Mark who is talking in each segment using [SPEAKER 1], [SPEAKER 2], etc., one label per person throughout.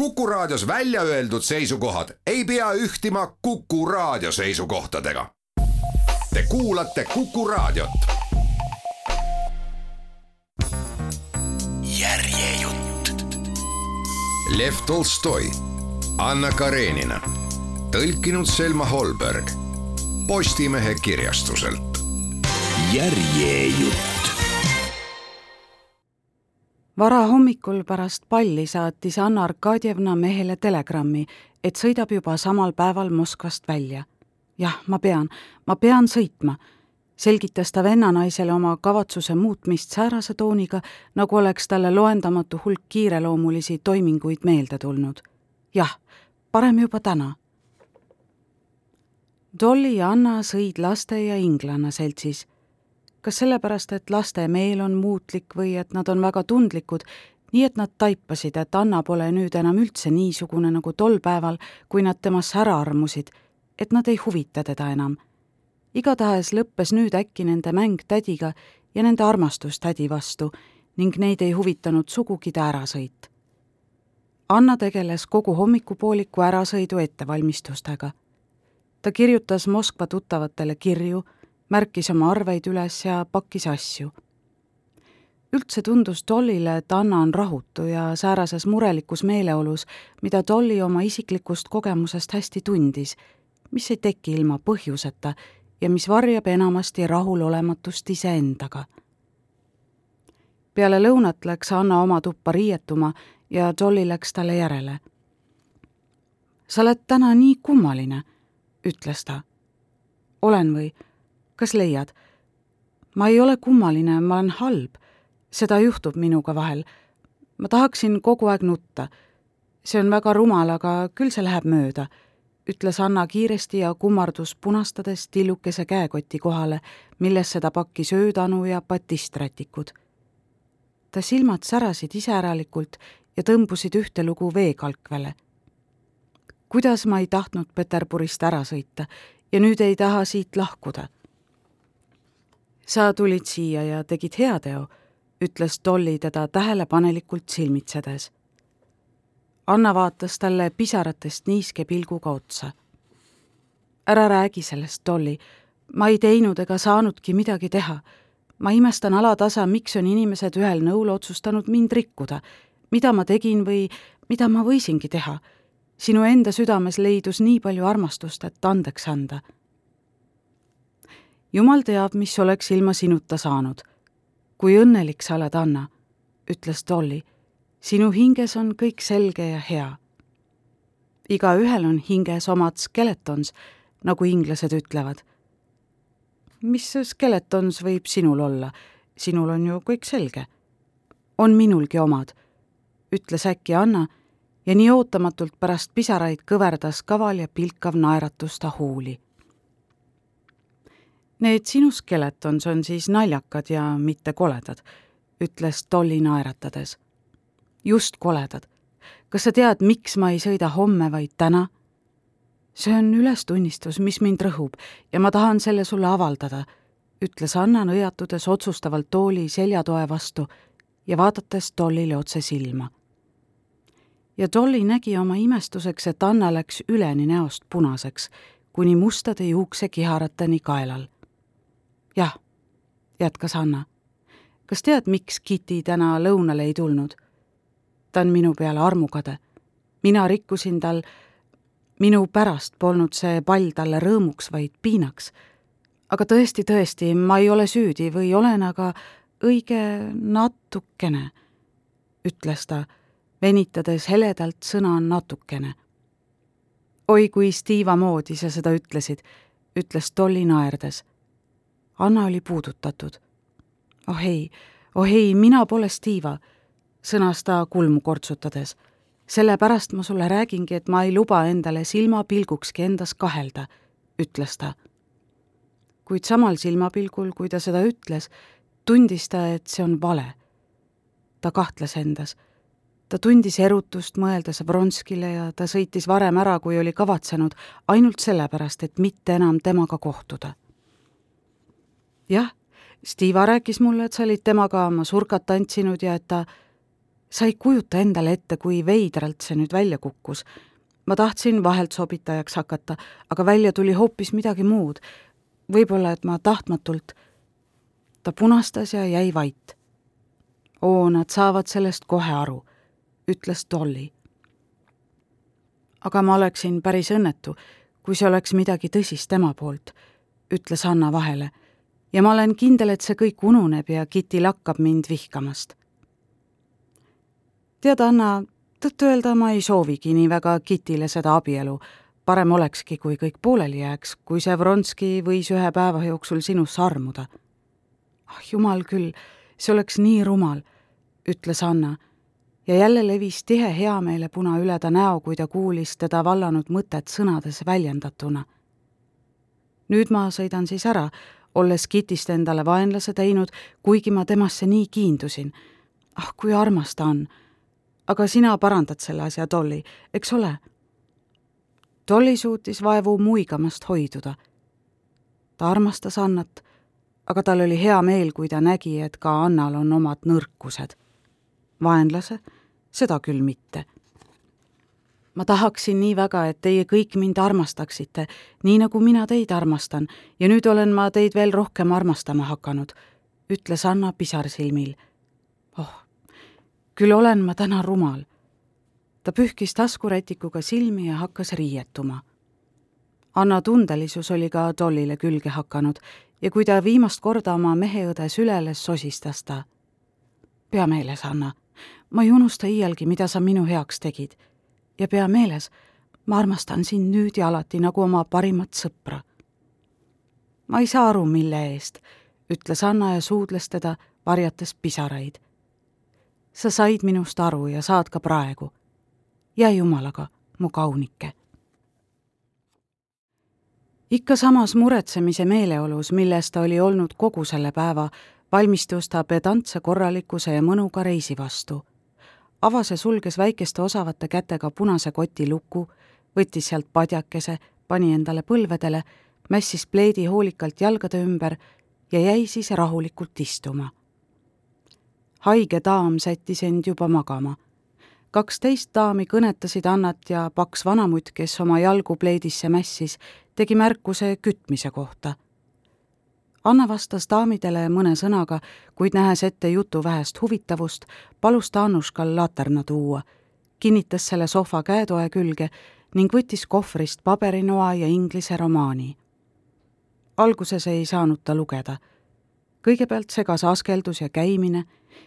[SPEAKER 1] Kuku Raadios välja öeldud seisukohad ei pea ühtima Kuku Raadio seisukohtadega. Te kuulate Kuku Raadiot. järjejutt. Lev Tolstoi, Anna Karenina, tõlkinud Selma Holberg, Postimehe kirjastuselt. järjejutt
[SPEAKER 2] varahommikul pärast palli saatis Anna Arkadjevna mehele telegrammi, et sõidab juba samal päeval Moskvast välja. jah, ma pean, ma pean sõitma, selgitas ta vennanaisele oma kavatsuse muutmist säärase tooniga, nagu oleks talle loendamatu hulk kiireloomulisi toiminguid meelde tulnud. jah, parem juba täna. Dolly ja Anna sõid laste ja inglanna seltsis kas sellepärast, et laste meel on muutlik või et nad on väga tundlikud, nii et nad taipasid, et Anna pole nüüd enam üldse niisugune nagu tol päeval, kui nad temasse ära armusid, et nad ei huvita teda enam. igatahes lõppes nüüd äkki nende mäng tädiga ja nende armastus tädi vastu ning neid ei huvitanud sugugi ta ärasõit. Anna tegeles kogu hommikupooliku ärasõidu ettevalmistustega. ta kirjutas Moskva tuttavatele kirju märkis oma arveid üles ja pakkis asju. üldse tundus Dollile, et Anna on rahutu ja säärases murelikus meeleolus, mida Dolly oma isiklikust kogemusest hästi tundis, mis ei teki ilma põhjuseta ja mis varjab enamasti rahulolematust iseendaga. peale lõunat läks Anna oma tuppa riietuma ja Dolly läks talle järele. sa oled täna nii kummaline, ütles ta. olen või? Kas leiad? ma ei ole kummaline, ma olen halb. seda juhtub minuga vahel. ma tahaksin kogu aeg nutta. see on väga rumal, aga küll see läheb mööda, ütles Anna kiiresti ja kummardus punastades tillukese käekoti kohale, millesse ta pakkis öötanu ja batisträtikud. ta silmad särasid iseäralikult ja tõmbusid ühtelugu veekalkvele kuidas ma ei tahtnud Peterburist ära sõita ja nüüd ei taha siit lahkuda sa tulid siia ja tegid heateo, ütles Dolly teda tähelepanelikult silmitsedes. Anna vaatas talle pisaratest niiske pilguga otsa. ära räägi sellest, Dolly, ma ei teinud ega saanudki midagi teha. ma imestan alatasa, miks on inimesed ühel nõul otsustanud mind rikkuda, mida ma tegin või mida ma võisingi teha. sinu enda südames leidus nii palju armastust, et andeks anda jumal teab, mis oleks ilma sinuta saanud. kui õnnelik sa oled, Anna, ütles Dolly. sinu hinges on kõik selge ja hea. igaühel on hinges omad skeletons, nagu inglased ütlevad. mis skeletons võib sinul olla? sinul on ju kõik selge. on minulgi omad, ütles äkki Anna ja nii ootamatult pärast pisaraid kõverdas kaval ja pilkav naeratus ta huuli Need sinu skeletons on siis naljakad ja mitte koledad, ütles Dolly naeratades. just koledad. kas sa tead, miks ma ei sõida homme, vaid täna? see on ülestunnistus, mis mind rõhub ja ma tahan selle sulle avaldada, ütles Anna nõjatudes otsustavalt tooli seljatoe vastu ja vaadates Dollile otse silma. ja Dolly nägi oma imestuseks, et Anna läks üleni näost punaseks, kuni mustade juuksekiharateni kaelal jah, jätkas Anna. kas tead, miks Kitty täna lõunale ei tulnud? ta on minu peale armukade. mina rikkusin tal, minu pärast polnud see pall talle rõõmuks, vaid piinaks. aga tõesti, tõesti, ma ei ole süüdi või olen, aga õige natukene, ütles ta, venitades heledalt sõna natukene. oi kui Stiiva moodi sa seda ütlesid, ütles Dolly naerdes Anna oli puudutatud. oh ei, oh ei, mina pole Stiiva, sõnas ta kulmu kortsutades. sellepärast ma sulle räägingi, et ma ei luba endale silmapilgukski endas kahelda, ütles ta. kuid samal silmapilgul, kui ta seda ütles, tundis ta, et see on vale. ta kahtles endas ta tundis erutust, mõeldes Vronskile ja ta sõitis varem ära, kui oli kavatsenud, ainult sellepärast, et mitte enam temaga kohtuda jah, Stiiva rääkis mulle, et sa olid temaga oma surkat tantsinud ja et ta, sa ei kujuta endale ette, kui veidralt see nüüd välja kukkus. ma tahtsin vahelt sobitajaks hakata, aga välja tuli hoopis midagi muud. võib-olla, et ma tahtmatult. ta punastas ja jäi vait. oo, nad saavad sellest kohe aru, ütles Dolly. aga ma oleksin päris õnnetu, kui see oleks midagi tõsist tema poolt, ütles Anna vahele ja ma olen kindel, et see kõik ununeb ja Kitty lakkab mind vihkamast tead, Anna, tõtt-öelda ma ei soovigi nii väga Kitile seda abielu. parem olekski, kui kõik pooleli jääks, kui see Vronski võis ühe päeva jooksul sinusse armuda. ah jumal küll, see oleks nii rumal, ütles Anna ja jälle levis tihe heameelepuna üle ta näo, kui ta kuulis teda vallanud mõtet sõnades väljendatuna. nüüd ma sõidan siis ära, olles Kitist endale vaenlase teinud, kuigi ma temasse nii kiindusin. ah, kui armas ta on aga sina parandad selle asja, Dolly, eks ole? Dolly suutis vaevu muigamast hoiduda. ta armastas Annat, aga tal oli hea meel, kui ta nägi, et ka Annal on omad nõrkused. vaenlase? seda küll mitte. Ma tahaksin nii väga, et teie kõik mind armastaksite, nii nagu mina teid armastan ja nüüd olen ma teid veel rohkem armastama hakanud, ütles Anna pisarsilmil. oh, küll olen ma täna rumal. ta pühkis taskurätikuga silmi ja hakkas riietuma. Anna tundelisus oli ka Dollile külge hakanud ja kui ta viimast korda oma meheõde süleles, sosistas ta. pea meeles, Anna, ma ei unusta iialgi, mida sa minu heaks tegid. Ja pea meeles, ma armastan sind nüüd ja alati nagu oma parimat sõpra. ma ei saa aru, mille eest, ütles Anna ja suudles teda, varjates pisaraid sa said minust aru ja saad ka praegu. jää jumalaga, mu kaunike. ikka samas muretsemise meeleolus, milles ta oli olnud kogu selle päeva, valmistus ta pedantse korralikkuse ja mõnuga reisi vastu. Avas ja sulges väikeste osavate kätega punase koti luku, võttis sealt padjakese, pani endale põlvedele, mässis pleedi hoolikalt jalgade ümber ja jäi siis rahulikult istuma haige daam sättis end juba magama. kaksteist daami kõnetasid Annat ja paks vanamutt, kes oma jalgu pleedisse mässis, tegi märkuse kütmise kohta. Anna vastas daamidele mõne sõnaga, kuid nähes ette jutu vähest huvitavust, palus ta Annuškal laterna tuua, kinnitas selle sohva käetoe külge ning võttis kohvrist paberinoa ja inglise romaani. alguses ei saanud ta lugeda. kõigepealt segas askeldus ja käimine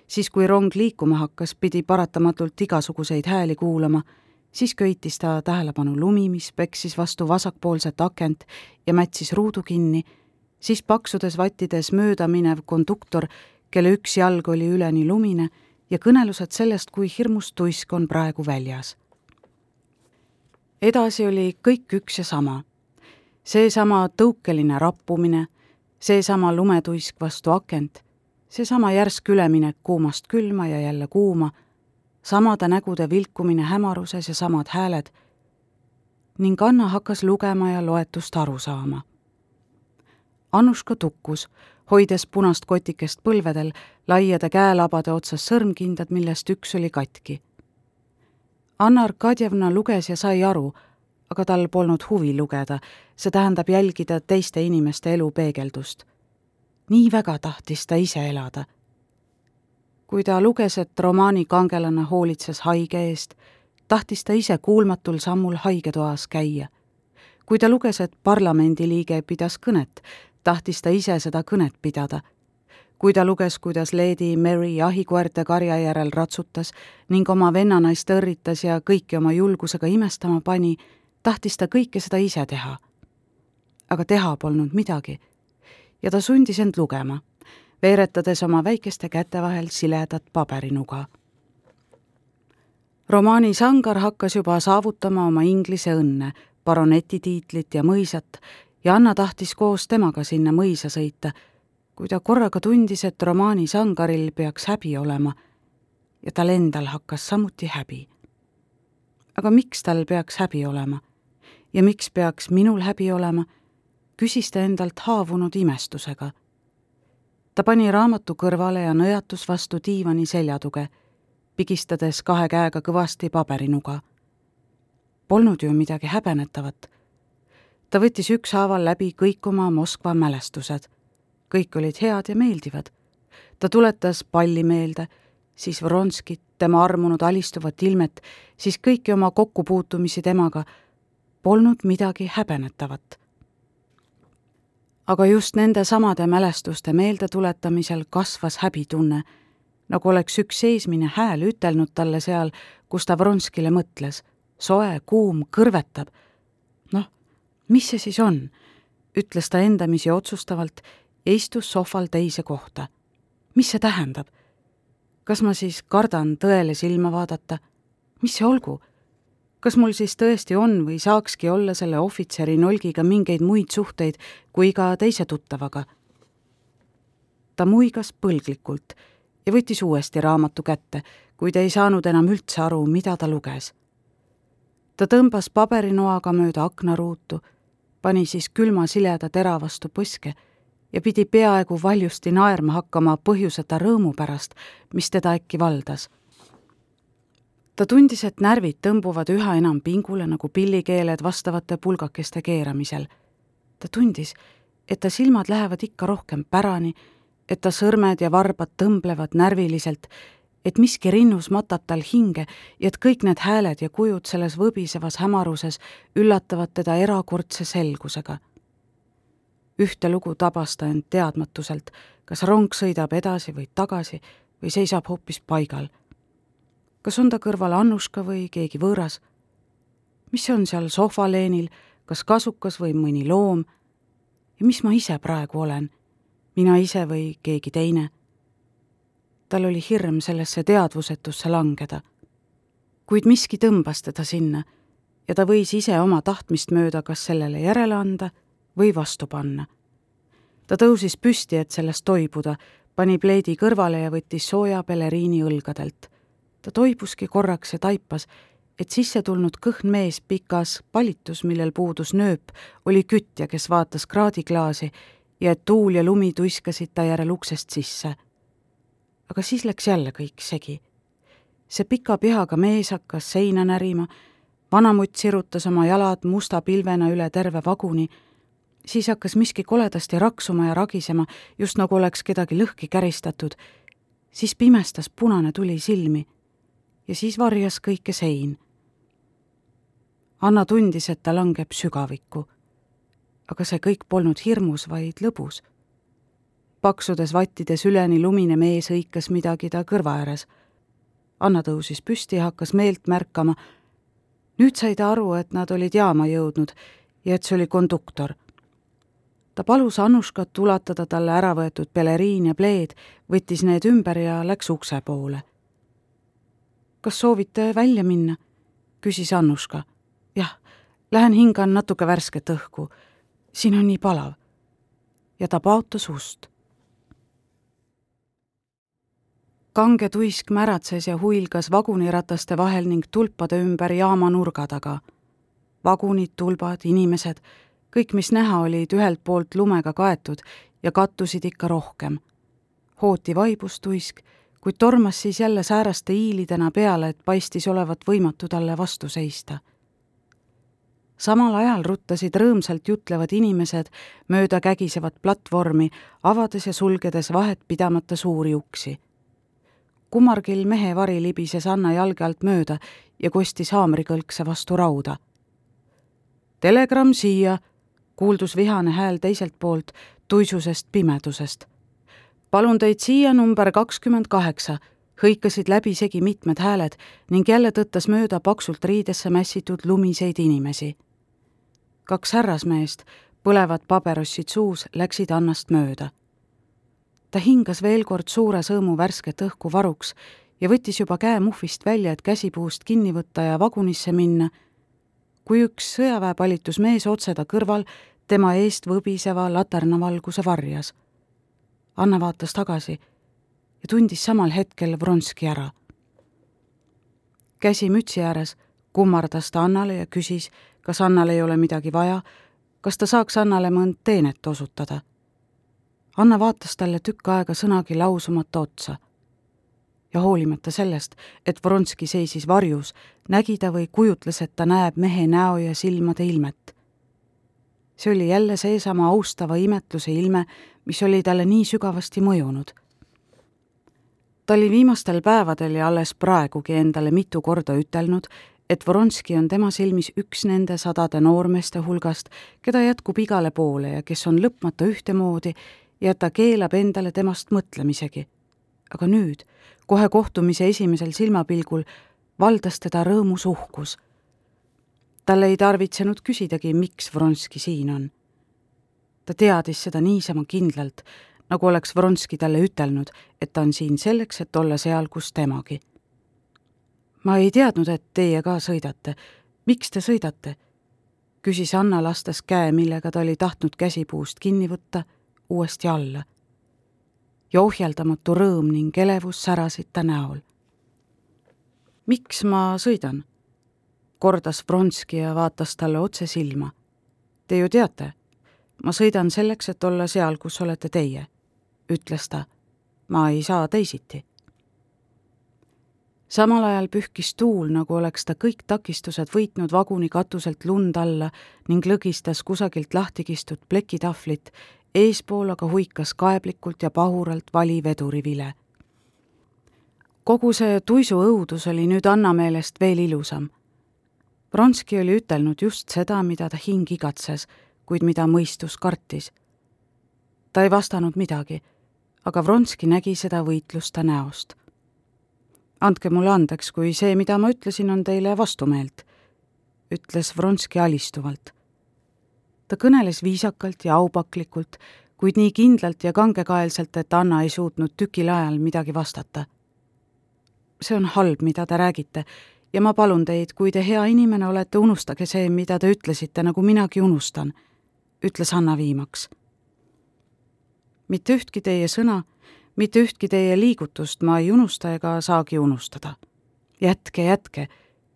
[SPEAKER 2] siis kui rong liikuma hakkas, pidi paratamatult igasuguseid hääli kuulama, siis köitis ta tähelepanu lumi, mis peksis vastu vasakpoolset akent ja mätsis ruudu kinni, siis paksudes vattides mööda minev konduktor, kelle üks jalg oli üleni lumine, ja kõnelused sellest, kui hirmus tuisk on praegu väljas. edasi oli kõik üks ja sama. seesama tõukeline rappumine, seesama lumetuisk vastu akent seesama järsk üleminek kuumast külma ja jälle kuuma, samade nägude vilkumine hämaruses ja samad hääled, ning Anna hakkas lugema ja loetust aru saama. Annuška tukkus, hoides punast kotikest põlvedel, laiade käelabade otsas sõrmkindad, millest üks oli katki. Anna Arkadjevna luges ja sai aru, aga tal polnud huvi lugeda, see tähendab jälgida teiste inimeste elu peegeldust nii väga tahtis ta ise elada. kui ta luges, et romaani kangelane hoolitses haige eest, tahtis ta ise kuulmatul sammul haigetoas käia. kui ta luges, et parlamendiliige pidas kõnet, tahtis ta ise seda kõnet pidada. kui ta luges, kuidas Lady Mary jahikoerte karja järel ratsutas ning oma vennanaist õrritas ja kõiki oma julgusega imestama pani, tahtis ta kõike seda ise teha. aga teha polnud midagi ja ta sundis end lugema, veeretades oma väikeste käte vahel siledat paberinuga. romaani Sangar hakkas juba saavutama oma inglise õnne, baroneti tiitlit ja mõisat ja Anna tahtis koos temaga sinna mõisa sõita, kui ta korraga tundis, et romaani Sangaril peaks häbi olema ja tal endal hakkas samuti häbi. aga miks tal peaks häbi olema? ja miks peaks minul häbi olema küsis ta endalt haavunud imestusega. ta pani raamatu kõrvale ja nõjatus vastu diivani seljatuge. pigistades kahe käega kõvasti paberinuga. Polnud ju midagi häbenetavat. Ta võttis ükshaaval läbi kõik oma Moskva mälestused. kõik olid head ja meeldivad. ta tuletas palli meelde, siis Vronskit, tema armunud alistuvat ilmet, siis kõiki oma kokkupuutumisi temaga. Polnud midagi häbenetavat aga just nende samade mälestuste meeldetuletamisel kasvas häbitunne, nagu oleks üks seesmine hääl ütelnud talle seal, kus ta Vronskile mõtles. soe, kuum, kõrvetab. Mis see siis on? ütles ta endamisi otsustavalt ja istus sohval teise kohta. mis see tähendab? kas ma siis kardan tõele silma vaadata? mis see olgu kas mul siis tõesti on või saakski olla selle ohvitseri nolgiga mingeid muid suhteid kui iga teise tuttavaga? ta muigas põlglikult ja võttis uuesti raamatu kätte, kuid ei saanud enam üldse aru, mida ta luges. ta tõmbas paberinoaga mööda aknaruutu, pani siis külma sileda tera vastu põske ja pidi peaaegu valjusti naerma hakkama põhjuseta rõõmu pärast, mis teda äkki valdas ta tundis, et närvid tõmbuvad üha enam pingule nagu pillikeeled vastavate pulgakeste keeramisel. ta tundis, et ta silmad lähevad ikka rohkem pärani, et ta sõrmed ja varbad tõmblevad närviliselt, et miski rinnus matab tal hinge ja et kõik need hääled ja kujud selles võbisevas hämaruses üllatavad teda erakordse selgusega. ühte lugu tabas ta end teadmatuselt, kas rong sõidab edasi või tagasi või seisab hoopis paigal kas on ta kõrval Annuška või keegi võõras? mis see on seal sohvaleenil, kas kasukas või mõni loom? ja mis ma ise praegu olen? mina ise või keegi teine? Tal oli hirm sellesse teadvusetusse langeda. kuid miski tõmbas teda sinna ja ta võis ise oma tahtmist mööda kas sellele järele anda või vastu panna. ta tõusis püsti, et sellest toibuda, pani pleedi kõrvale ja võttis sooja peleriini õlgadelt ta toibuski korraks ja taipas, et sisse tulnud kõhn mees pikas palitus, millel puudus nööp, oli kütja, kes vaatas kraadiklaasi ja et tuul ja lumi tuiskasid ta järel uksest sisse. Aga siis läks jälle kõik segi. see pika pihaga mees hakkas seina närima, vanamutt sirutas oma jalad musta pilvena üle terve vaguni, siis hakkas miski koledasti raksuma ja ragisema, just nagu oleks kedagi lõhki käristatud, siis pimestas punane tuli silmi ja siis varjas kõike sein. Anna tundis, et ta langeb sügavikku. aga see kõik polnud hirmus, vaid lõbus. Paksudes vattides üleni lumine mees hõikas midagi ta kõrva ääres. Anna tõusis püsti ja hakkas meelt märkama. nüüd sai ta aru, et nad olid jaama jõudnud ja et see oli konduktor ta palus Annuškat ulatada talle ära võetud peleriin ja pleed, võttis need ümber ja läks ukse poole kas soovite välja minna? küsis Annuška. jah, lähen hingan natuke värsket õhku. siin on nii palav. ja ta paotas ust. Kange tuisk märatses ja huilgas vagunirataste vahel ning tulpade ümber jaama nurga taga. vagunid, tulbad, inimesed, kõik, mis näha, olid ühelt poolt lumega kaetud ja kattusid ikka rohkem. hooti vaibus tuisk kuid tormas siis jälle sääraste hiilidena peale, et paistis olevat võimatu talle vastu seista. samal ajal ruttasid rõõmsalt jutlevad inimesed mööda kägisevat platvormi, avades ja sulgedes vahet pidamata suuri uksi. Kummargil mehe vari libises Anna jalge alt mööda ja kostis haamrikõlkse vastu rauda. telegramm siia, kuuldus vihane hääl teiselt poolt tuisusest pimedusest palun teid siia number kakskümmend kaheksa, hõikasid läbisegi mitmed hääled ning jälle tõttas mööda paksult riidesse mässitud lumiseid inimesi. kaks härrasmeest, põlevad paberossid suus, läksid Annast mööda. Ta hingas veel kord suure sõõmu värsket õhku varuks ja võttis juba käe muhvist välja, et käsipuust kinni võtta ja vagunisse minna, kui üks sõjaväepalitus mees otse ta kõrval tema eest võbiseva laternavalguse varjas Anna vaatas tagasi ja tundis samal hetkel Vronski ära. käsi mütsi ääres kummardas ta Annale ja küsis, kas Annal ei ole midagi vaja, kas ta saaks Annale mõnd teenet osutada. Anna vaatas talle tükk aega sõnagi lausumata otsa. ja hoolimata sellest, et Vronski seisis varjus, nägi ta või kujutles, et ta näeb mehe näo ja silmade ilmet. see oli jälle seesama austava imetluse ilme, mis oli talle nii sügavasti mõjunud. ta oli viimastel päevadel ja alles praegugi endale mitu korda ütelnud, et Vronski on tema silmis üks nende sadade noormeeste hulgast, keda jätkub igale poole ja kes on lõpmata ühtemoodi ja ta keelab endale temast mõtlemisegi. aga nüüd, kohe kohtumise esimesel silmapilgul, valdas teda rõõmus uhkus. tal ei tarvitsenud küsidagi, miks Vronski siin on. ta teadis seda niisama kindlalt, nagu oleks Vronski talle ütelnud, et ta on siin selleks, et olla seal, kus temagi ma ei teadnud, et teie ka sõidate. miks te sõidate? küsis Anna, lastes käe, millega ta oli tahtnud käsipuust kinni võtta, uuesti alla. ja ohjeldamatu rõõm ning elevus särasid ta näol. miks ma sõidan? kordas Vronski ja vaatas talle otse silma. Te ju teate, ma sõidan selleks, et olla seal, kus olete teie, ütles ta. ma ei saa teisiti samal ajal pühkis tuul, nagu oleks ta kõik takistused võitnud vaguni katuselt lund alla ning lõgistas kusagilt lahti kistud plekitahvlit, eespool aga huikas kaeblikult ja pahuralt vali vedurivile. kogu see tuisu õudus oli nüüd Anna meelest veel ilusam. Vronski oli ütelnud just seda, mida ta hing igatses, kuid mida mõistus kartis. ta ei vastanud midagi, aga Vronski nägi seda võitlust ta näost andke mulle andeks, kui see, mida ma ütlesin, on teile vastumeelt, ütles Vronski alistuvalt. Ta kõneles viisakalt ja aupaklikult, kuid nii kindlalt ja kangekaelselt, et Anna ei suutnud tükil ajal midagi vastata. see on halb, mida te räägite, ja ma palun teid, kui te hea inimene olete, unustage see, mida te ütlesite, nagu minagi unustan, ütles Anna viimaks. mitte ühtki teie sõna mitte ühtki teie liigutust ma ei unusta ega saagi unustada. jätke, jätke,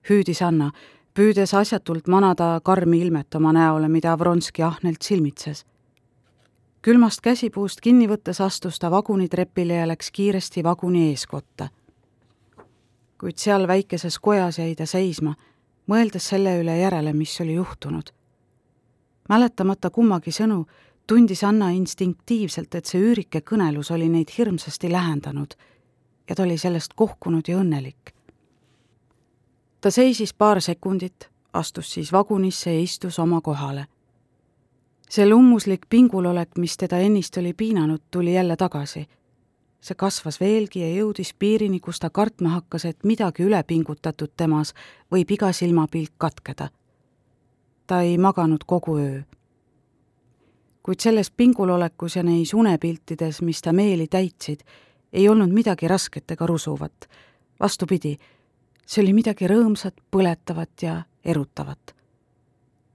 [SPEAKER 2] hüüdis Anna, püüdes asjatult manada karmi ilmet oma näole, mida Vronski ahnelt silmitses. külmast käsipuust kinni võttes astus ta vagunitrepile ja läks kiiresti vaguni eeskotta. kuid seal väikeses kojas jäi ta seisma, mõeldes selle üle järele, mis oli juhtunud. mäletamata kummagi sõnu, tundis Anna instinktiivselt, et see üürike kõnelus oli neid hirmsasti lähendanud ja ta oli sellest kohkunud ja õnnelik. Ta seisis paar sekundit, astus siis vagunisse ja istus oma kohale. see lummuslik pingulolek, mis teda ennist oli piinanud, tuli jälle tagasi. see kasvas veelgi ja jõudis piirini, kus ta kartma hakkas, et midagi ülepingutatud temas võib iga silmapilk katkeda. ta ei maganud kogu öö kuid selles pingulolekus ja neis unepiltides, mis ta meeli täitsid, ei olnud midagi rasket ega rusuvat. vastupidi, see oli midagi rõõmsat, põletavat ja erutavat.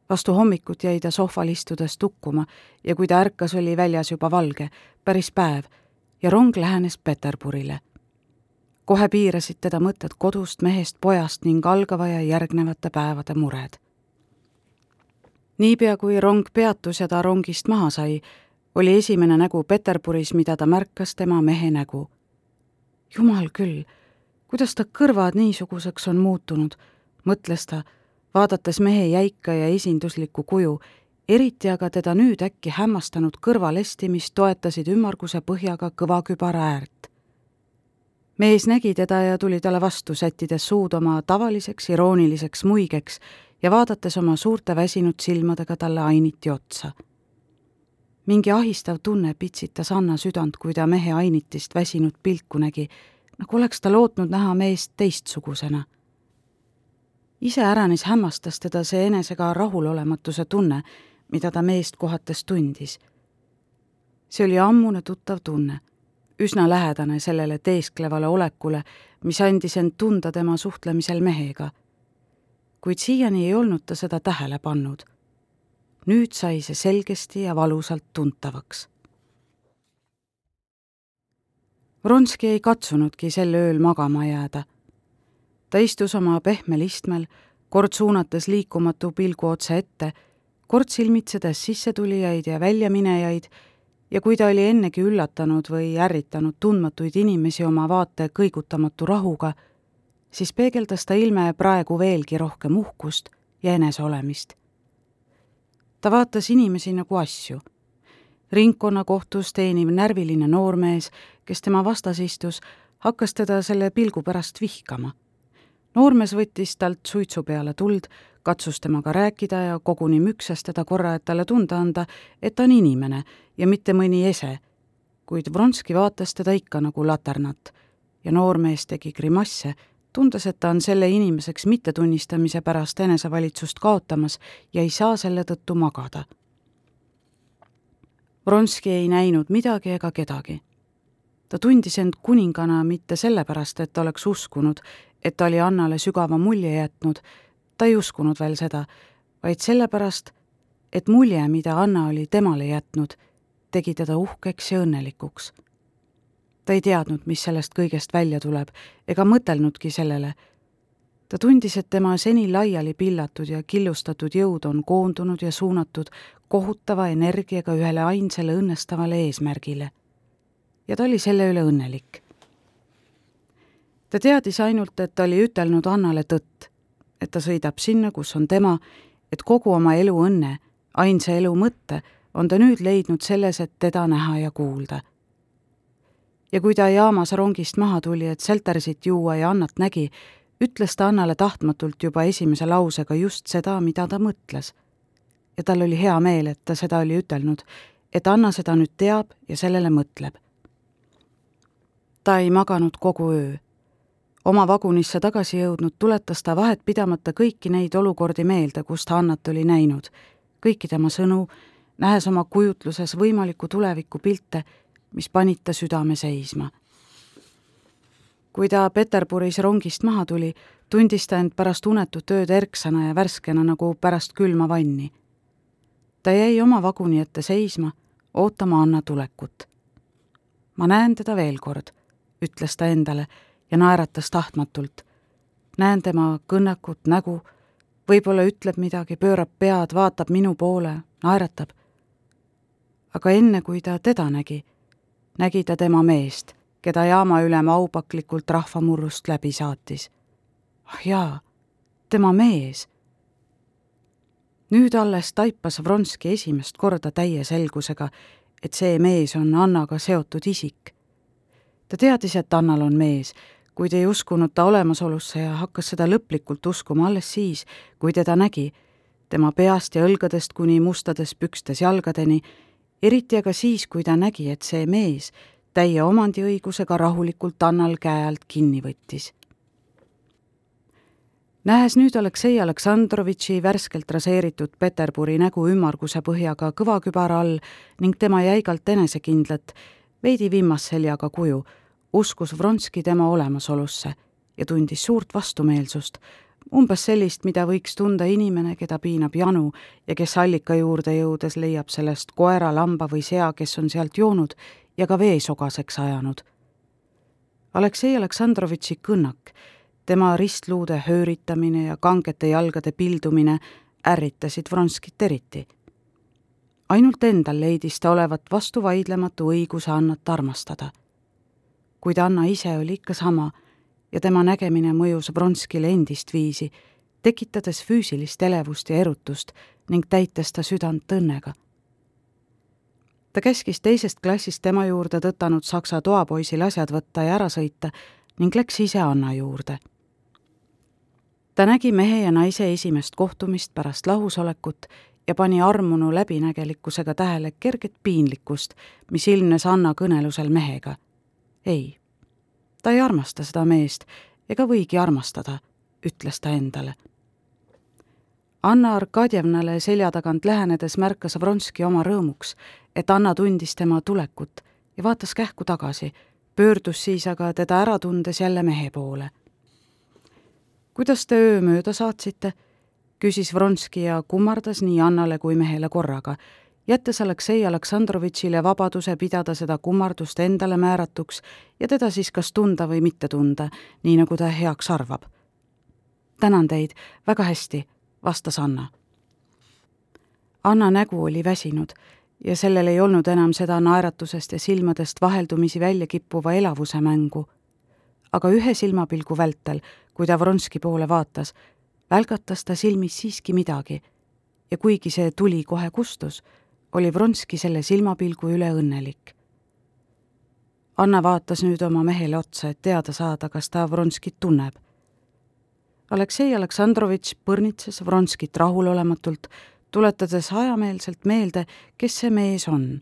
[SPEAKER 2] vastu hommikut jäi ta sohval istudes tukkuma ja kui ta ärkas, oli väljas juba valge, päris päev, ja rong lähenes Peterburile. kohe piirasid teda mõtted kodust, mehest, pojast ning algava ja järgnevate päevade mured niipea kui rong peatus ja ta rongist maha sai, oli esimene nägu Peterburis, mida ta märkas, tema mehe nägu. jumal küll, kuidas ta kõrvad niisuguseks on muutunud, mõtles ta, vaadates mehe jäika ja esinduslikku kuju, eriti aga teda nüüd äkki hämmastanud kõrvalesti, mis toetasid ümmarguse põhjaga kõva kübara äärt. mees nägi teda ja tuli talle vastu, sättides suud oma tavaliseks irooniliseks muigeks ja vaadates oma suurte väsinud silmadega talle ainiti otsa. mingi ahistav tunne pitsitas Anna südant, kui ta mehe ainitist väsinud pilku nägi, nagu oleks ta lootnud näha meest teistsugusena. iseäranis hämmastas teda see enesega rahulolematuse tunne, mida ta meest kohates tundis. see oli ammune tuttav tunne, üsna lähedane sellele teesklevale olekule, mis andis end tunda tema suhtlemisel mehega kuid siiani ei olnud ta seda tähele pannud. nüüd sai see selgesti ja valusalt tuntavaks. Vronski ei katsunudki sel ööl magama jääda. ta istus oma pehmel istmel, kord suunates liikumatu pilgu otse ette, kord silmitsedes sissetulijaid ja väljaminejaid ja kui ta oli ennegi üllatanud või ärritanud tundmatuid inimesi oma vaate kõigutamatu rahuga, siis peegeldas ta ilme praegu veelgi rohkem uhkust ja eneseolemist. ta vaatas inimesi nagu asju. ringkonnakohtus teeniv närviline noormees, kes tema vastas istus, hakkas teda selle pilgu pärast vihkama. noormees võttis talt suitsu peale tuld, katsus temaga rääkida ja koguni müksas teda korra, et talle tunda anda, et ta on inimene ja mitte mõni ese. kuid Vronski vaatas teda ikka nagu laternat ja noormees tegi grimasse, tundes, et ta on selle inimeseks mittetunnistamise pärast enesevalitsust kaotamas ja ei saa selle tõttu magada. Vronski ei näinud midagi ega kedagi. Ta tundis end kuningana mitte sellepärast, et ta oleks uskunud, et ta oli Annale sügava mulje jätnud, ta ei uskunud veel seda, vaid sellepärast, et mulje, mida Anna oli temale jätnud, tegi teda uhkeks ja õnnelikuks. ta ei teadnud, mis sellest kõigest välja tuleb, ega mõtelnudki sellele. ta tundis, et tema seni laiali pillatud ja killustatud jõud on koondunud ja suunatud kohutava energiaga ühele ainsale õnnestavale eesmärgile. Ja ta oli selle üle õnnelik. ta teadis ainult, et ta oli ütelnud Annale tõtt et ta sõidab sinna, kus on tema, et kogu oma elu õnne, ainsa elu mõtte on ta nüüd leidnud selles, et teda näha ja kuulda. ja kui ta jaamas rongist maha tuli, et seltersit juua ja Annat nägi, ütles ta Annale tahtmatult juba esimese lausega just seda, mida ta mõtles. ja tal oli hea meel, et ta seda oli ütelnud, et Anna seda nüüd teab ja sellele mõtleb. Ta ei maganud kogu öö oma vagunisse tagasi jõudnud, tuletas ta vahetpidamata kõiki neid olukordi meelde, kus ta Annat oli näinud, kõiki tema sõnu, nähes oma kujutluses võimalikku tuleviku pilte, mis panid ta südame seisma. kui ta Peterburis rongist maha tuli, tundis ta end pärast unetut ööd erksana ja värskena nagu pärast külma vanni. ta jäi oma vaguni ette seisma, ootama Anna tulekut. ma näen teda veel kord, ütles ta endale ja naeratas tahtmatult. näen tema kõnnakut nägu, võib-olla ütleb midagi, pöörab pead, vaatab minu poole, naeratab. aga enne, kui ta teda nägi, nägi ta tema meest, keda jaamaülem aupaklikult rahvamurrust läbi saatis. ah jaa, tema mees nüüd alles taipas Vronski esimest korda täie selgusega, et see mees on Annaga seotud isik. Ta teadis, et Annal on mees, kuid ei uskunud ta olemasolusse ja hakkas seda lõplikult uskuma alles siis, kui teda nägi, tema peast ja õlgadest kuni mustades pükstes jalgadeni, eriti aga siis, kui ta nägi, et see mees täie omandiõigusega rahulikult Annal käe alt kinni võttis. nähes nüüd Aleksei Aleksandrovitši värskelt raseeritud Peterburi nägu ümmarguse põhjaga kõvakübara all ning tema jäigalt enesekindlat, veidi vimmasseljaga kuju uskus Vronski tema olemasolusse ja tundis suurt vastumeelsust, umbes sellist, mida võiks tunda inimene, keda piinab janu ja kes allika juurde jõudes leiab sellest koera, lamba või sea, kes on sealt joonud ja ka vee sogaseks ajanud. Aleksei Aleksandrovitši kõnnak, tema ristluude hööritamine ja kangete jalgade pildumine ärritasid Vronskit eriti. ainult endal leidis ta olevat vastuvaidlematu õiguse Annat armastada kuid Anna ise oli ikka sama ja tema nägemine mõjus Vronskile endist viisi, tekitades füüsilist elevust ja erutust ning täites ta südant õnnega. ta käskis teisest klassist tema juurde tõtanud saksa toapoisil asjad võtta ja ära sõita ning läks ise Anna juurde. ta nägi mehe ja naise esimest kohtumist pärast lahusolekut ja pani armunu läbinägelikkusega tähele kerget piinlikkust, mis ilmnes Anna kõnelusel mehega ei, ta ei armasta seda meest ega võigi armastada, ütles ta endale. Anna Arkadjevnale selja tagant lähenedes märkas Vronski oma rõõmuks, et Anna tundis tema tulekut ja vaatas kähku tagasi, pöördus siis aga teda ära tundes jälle mehe poole. kuidas te öö mööda saatsite? küsis Vronski ja kummardas nii Annale kui mehele korraga jättes Aleksei Aleksandrovitšile vabaduse pidada seda kummardust endale määratuks ja teda siis kas tunda või mitte tunda, nii nagu ta heaks arvab. tänan teid, väga hästi, vastas Anna. Anna nägu oli väsinud ja sellel ei olnud enam seda naeratusest ja silmadest vaheldumisi välja kippuva elavuse mängu. aga ühe silmapilgu vältel, kui ta Vronski poole vaatas, välgatas ta silmis siiski midagi ja kuigi see tuli kohe kustus, oli Vronski selle silmapilgu üle õnnelik. Anna vaatas nüüd oma mehele otsa, et teada saada, kas ta Vronskit tunneb. Aleksei Aleksandrovitš põrnitses Vronskit rahulolematult, tuletades hajameelselt meelde, kes see mees on.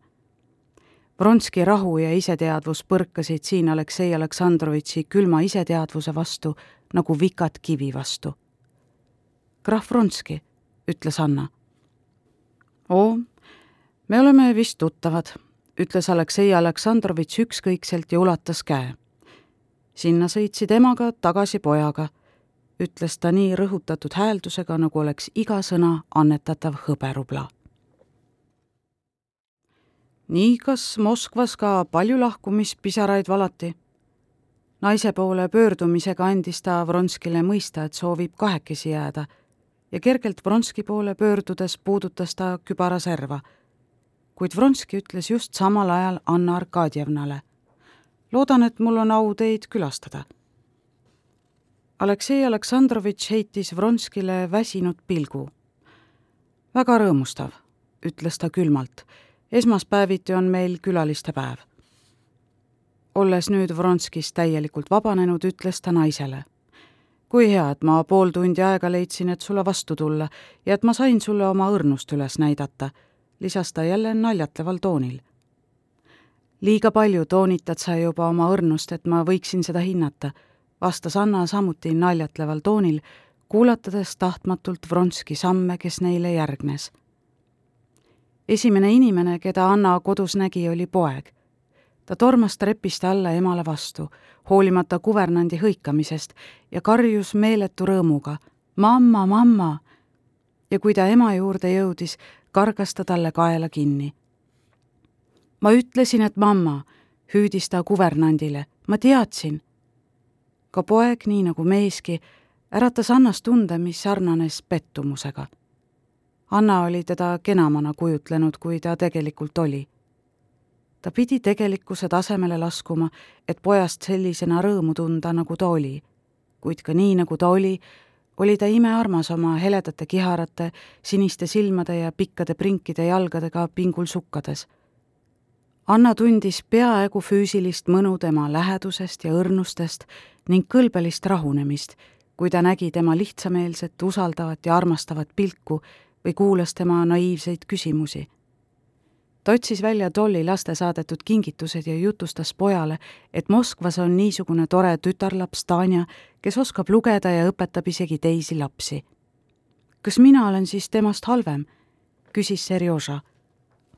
[SPEAKER 2] Vronski rahu ja iseteadvus põrkasid siin Aleksei Aleksandrovitši külma iseteadvuse vastu nagu vikad kivi vastu. krahv Vronski, ütles Anna. oo, me oleme vist tuttavad, ütles Aleksei Aleksandrovitš ükskõikselt ja ulatas käe. sinna sõitsid emaga, tagasi pojaga ütles ta nii rõhutatud hääldusega, nagu oleks iga sõna annetatav hõberubla. nii, kas Moskvas ka palju lahkumispisaraid valati? naise poole pöördumisega andis ta Vronskile mõista, et soovib kahekesi jääda ja kergelt Vronski poole pöördudes puudutas ta kübaraserva. Kuid Vronski ütles just samal ajal Anna Arkadjevnale. loodan, et mul on au teid külastada Aleksei Aleksandrovitš heitis Vronskile väsinud pilgu. väga rõõmustav, ütles ta külmalt. esmaspäeviti on meil külalistepäev. olles nüüd Vronskist täielikult vabanenud, ütles ta naisele. kui hea, et ma pool tundi aega leidsin, et sulle vastu tulla ja et ma sain sulle oma õrnust üles näidata, lisas ta jälle naljatleval toonil. liiga palju toonitad sa juba oma õrnust, et ma võiksin seda hinnata vastas Anna samuti naljatleval toonil, kuulatades tahtmatult Vronski samme, kes neile järgnes. esimene inimene, keda Anna kodus nägi, oli poeg. ta tormas trepist alla emale vastu, hoolimata kuvernandi hõikamisest ja karjus meeletu rõõmuga mamma, mamma. ja kui ta ema juurde jõudis, kargas ta talle kaela kinni. ma ütlesin, et mamma, hüüdis ta kuvernandile, ma teadsin ka poeg, nii nagu meeski, äratas Annas tunde, mis sarnanes pettumusega. Anna oli teda kenamana kujutlenud, kui ta tegelikult oli. ta pidi tegelikkuse tasemele laskuma, et pojast sellisena rõõmu tunda, nagu ta oli. kuid ka nii, nagu ta oli, oli ta imearmas oma heledate kiharate, siniste silmade ja pikkade prinkide jalgadega pingul sukkades Anna tundis peaaegu füüsilist mõnu tema lähedusest ja õrnustest ning kõlbelist rahunemist, kui ta nägi tema lihtsameelset, usaldavat ja armastavat pilku või kuulas tema naiivseid küsimusi. Ta otsis välja tolli laste saadetud kingitused ja jutustas pojale, et Moskvas on niisugune tore tütarlaps Tanja, kes oskab lugeda ja õpetab isegi teisi lapsi. kas mina olen siis temast halvem? küsis Serjoža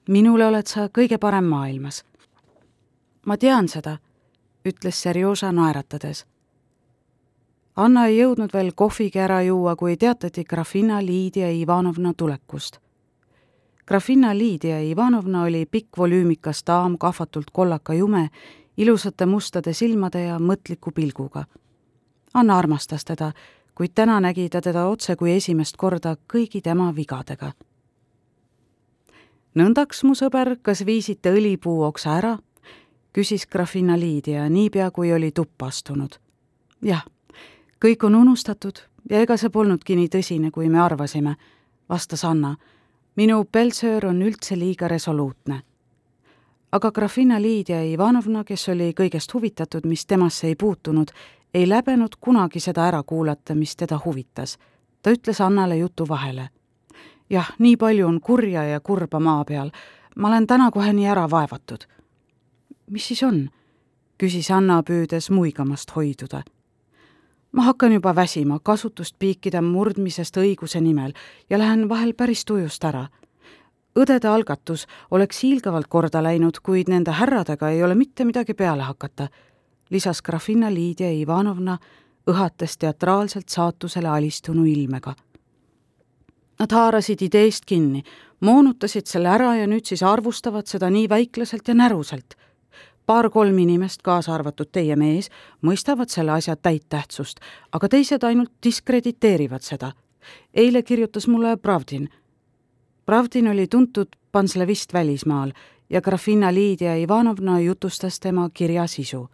[SPEAKER 2] minule oled sa kõige parem maailmas. ma tean seda, ütles Serjoža naeratades. Anna ei jõudnud veel kohvigi ära juua, kui teatati Grafina Liidia Ivanovna tulekust. Grafina Liidia Ivanovna oli pikk volüümikas daam, kahvatult kollaka jume, ilusate mustade silmade ja mõtliku pilguga. Anna armastas teda, kuid täna nägi ta teda otse kui esimest korda kõigi tema vigadega nõndaks, mu sõber, kas viisite õlipuu oksa ära? küsis Grafina Liidia niipea, kui oli tuppa astunud. jah, kõik on unustatud ja ega see polnudki nii tõsine, kui me arvasime, vastas Anna. Minu peltsöör on üldse liiga resoluutne. aga Grafina Liidia Ivanovna, kes oli kõigest huvitatud, mis temasse ei puutunud, ei läbenud kunagi seda ära kuulata, mis teda huvitas. ta ütles Annale jutu vahele jah, nii palju on kurja ja kurba maa peal. ma olen täna kohe nii ära vaevatud. mis siis on? küsis Anna, püüdes muigamast hoiduda. Ma hakkan juba väsima kasutust piikide murdmisest õiguse nimel ja lähen vahel päris tujust ära. õdede algatus oleks hiilgavalt korda läinud, kuid nende härradega ei ole mitte midagi peale hakata, lisas Grafina Liidia Ivanovna, õhates teatraalselt saatusele alistunu ilmega Nad haarasid ideest kinni, moonutasid selle ära ja nüüd siis arvustavad seda nii väiklaselt ja näruselt. Paar-kolm inimest, kaasa arvatud teie mees, mõistavad selle asja täit tähtsust, aga teised ainult diskrediteerivad seda. eile kirjutas mulle Pravdin. Pravdin oli tuntud Panslevist välismaal ja Grafina Liidia Ivanovna jutustas tema kirja sisu.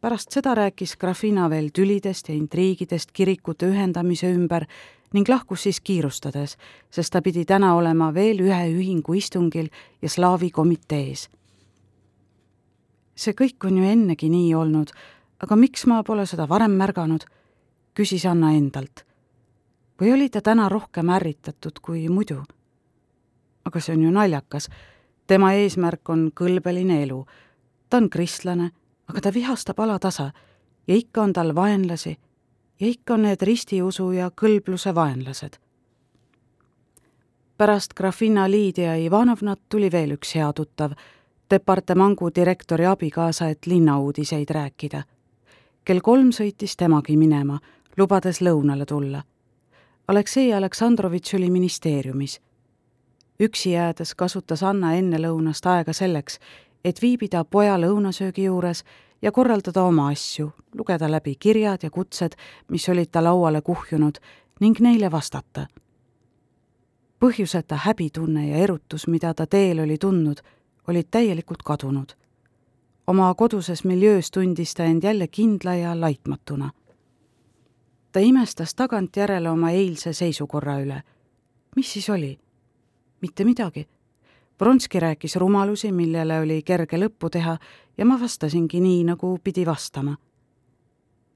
[SPEAKER 2] pärast seda rääkis Grafina veel tülidest ja intriigidest kirikute ühendamise ümber ning lahkus siis kiirustades, sest ta pidi täna olema veel ühe ühingu istungil ja slaavi komitees. See kõik on ju ennegi nii olnud, aga miks ma pole seda varem märganud, küsis Anna endalt. või oli ta täna rohkem ärritatud kui muidu? aga see on ju naljakas tema eesmärk on kõlbeline elu. ta on kristlane, aga ta vihastab alatasa ja ikka on tal vaenlasi ja ikka on need ristiusu ja kõlbluse vaenlased. pärast Grafina Liidia Ivanovnat tuli veel üks hea tuttav, departemangu direktori abikaasa, et linnauudiseid rääkida. kell kolm sõitis temagi minema, lubades lõunale tulla. Aleksei Aleksandrovitš oli ministeeriumis üksi jäädes kasutas Anna ennelõunast aega selleks, et viibida poja lõunasöögi juures ja korraldada oma asju, lugeda läbi kirjad ja kutsed, mis olid ta lauale kuhjunud, ning neile vastata. põhjuseta häbitunne ja erutus, mida ta teel oli tundnud, olid täielikult kadunud. oma koduses miljöös tundis ta end jälle kindla ja laitmatuna. ta imestas tagantjärele oma eilse seisukorra üle. mis siis oli? mitte midagi. Bronski rääkis rumalusi, millele oli kerge lõppu teha ja ma vastasingi nii, nagu pidi vastama.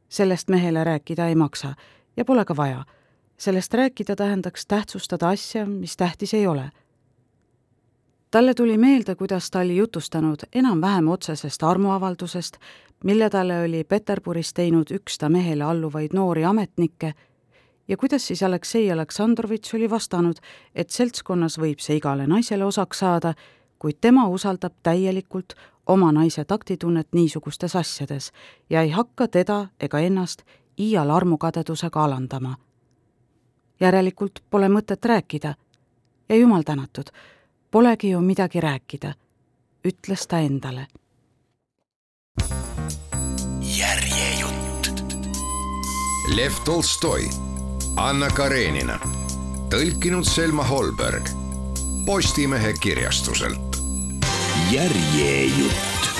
[SPEAKER 2] sellest mehele rääkida ei maksa ja pole ka vaja. sellest rääkida tähendaks tähtsustada asja, mis tähtis ei ole. Talle tuli meelde, kuidas ta oli jutustanud enam-vähem otsesest armuavaldusest, mille talle oli Peterburis teinud üks ta mehele alluvaid noori ametnikke ja kuidas siis Aleksei Aleksandrovitš oli vastanud, et seltskonnas võib see igale naisele osaks saada, kuid tema usaldab täielikult oma naise taktitunnet niisugustes asjades ja ei hakka teda ega ennast iial armukadedusega alandama. järelikult pole mõtet rääkida ja jumal tänatud, polegi ju midagi rääkida, ütles ta endale.
[SPEAKER 1] järjejutt. Lev Tolstoi Anna Karenina, tõlkinud Selma Holberg Postimehe kirjastuselt. järjejutt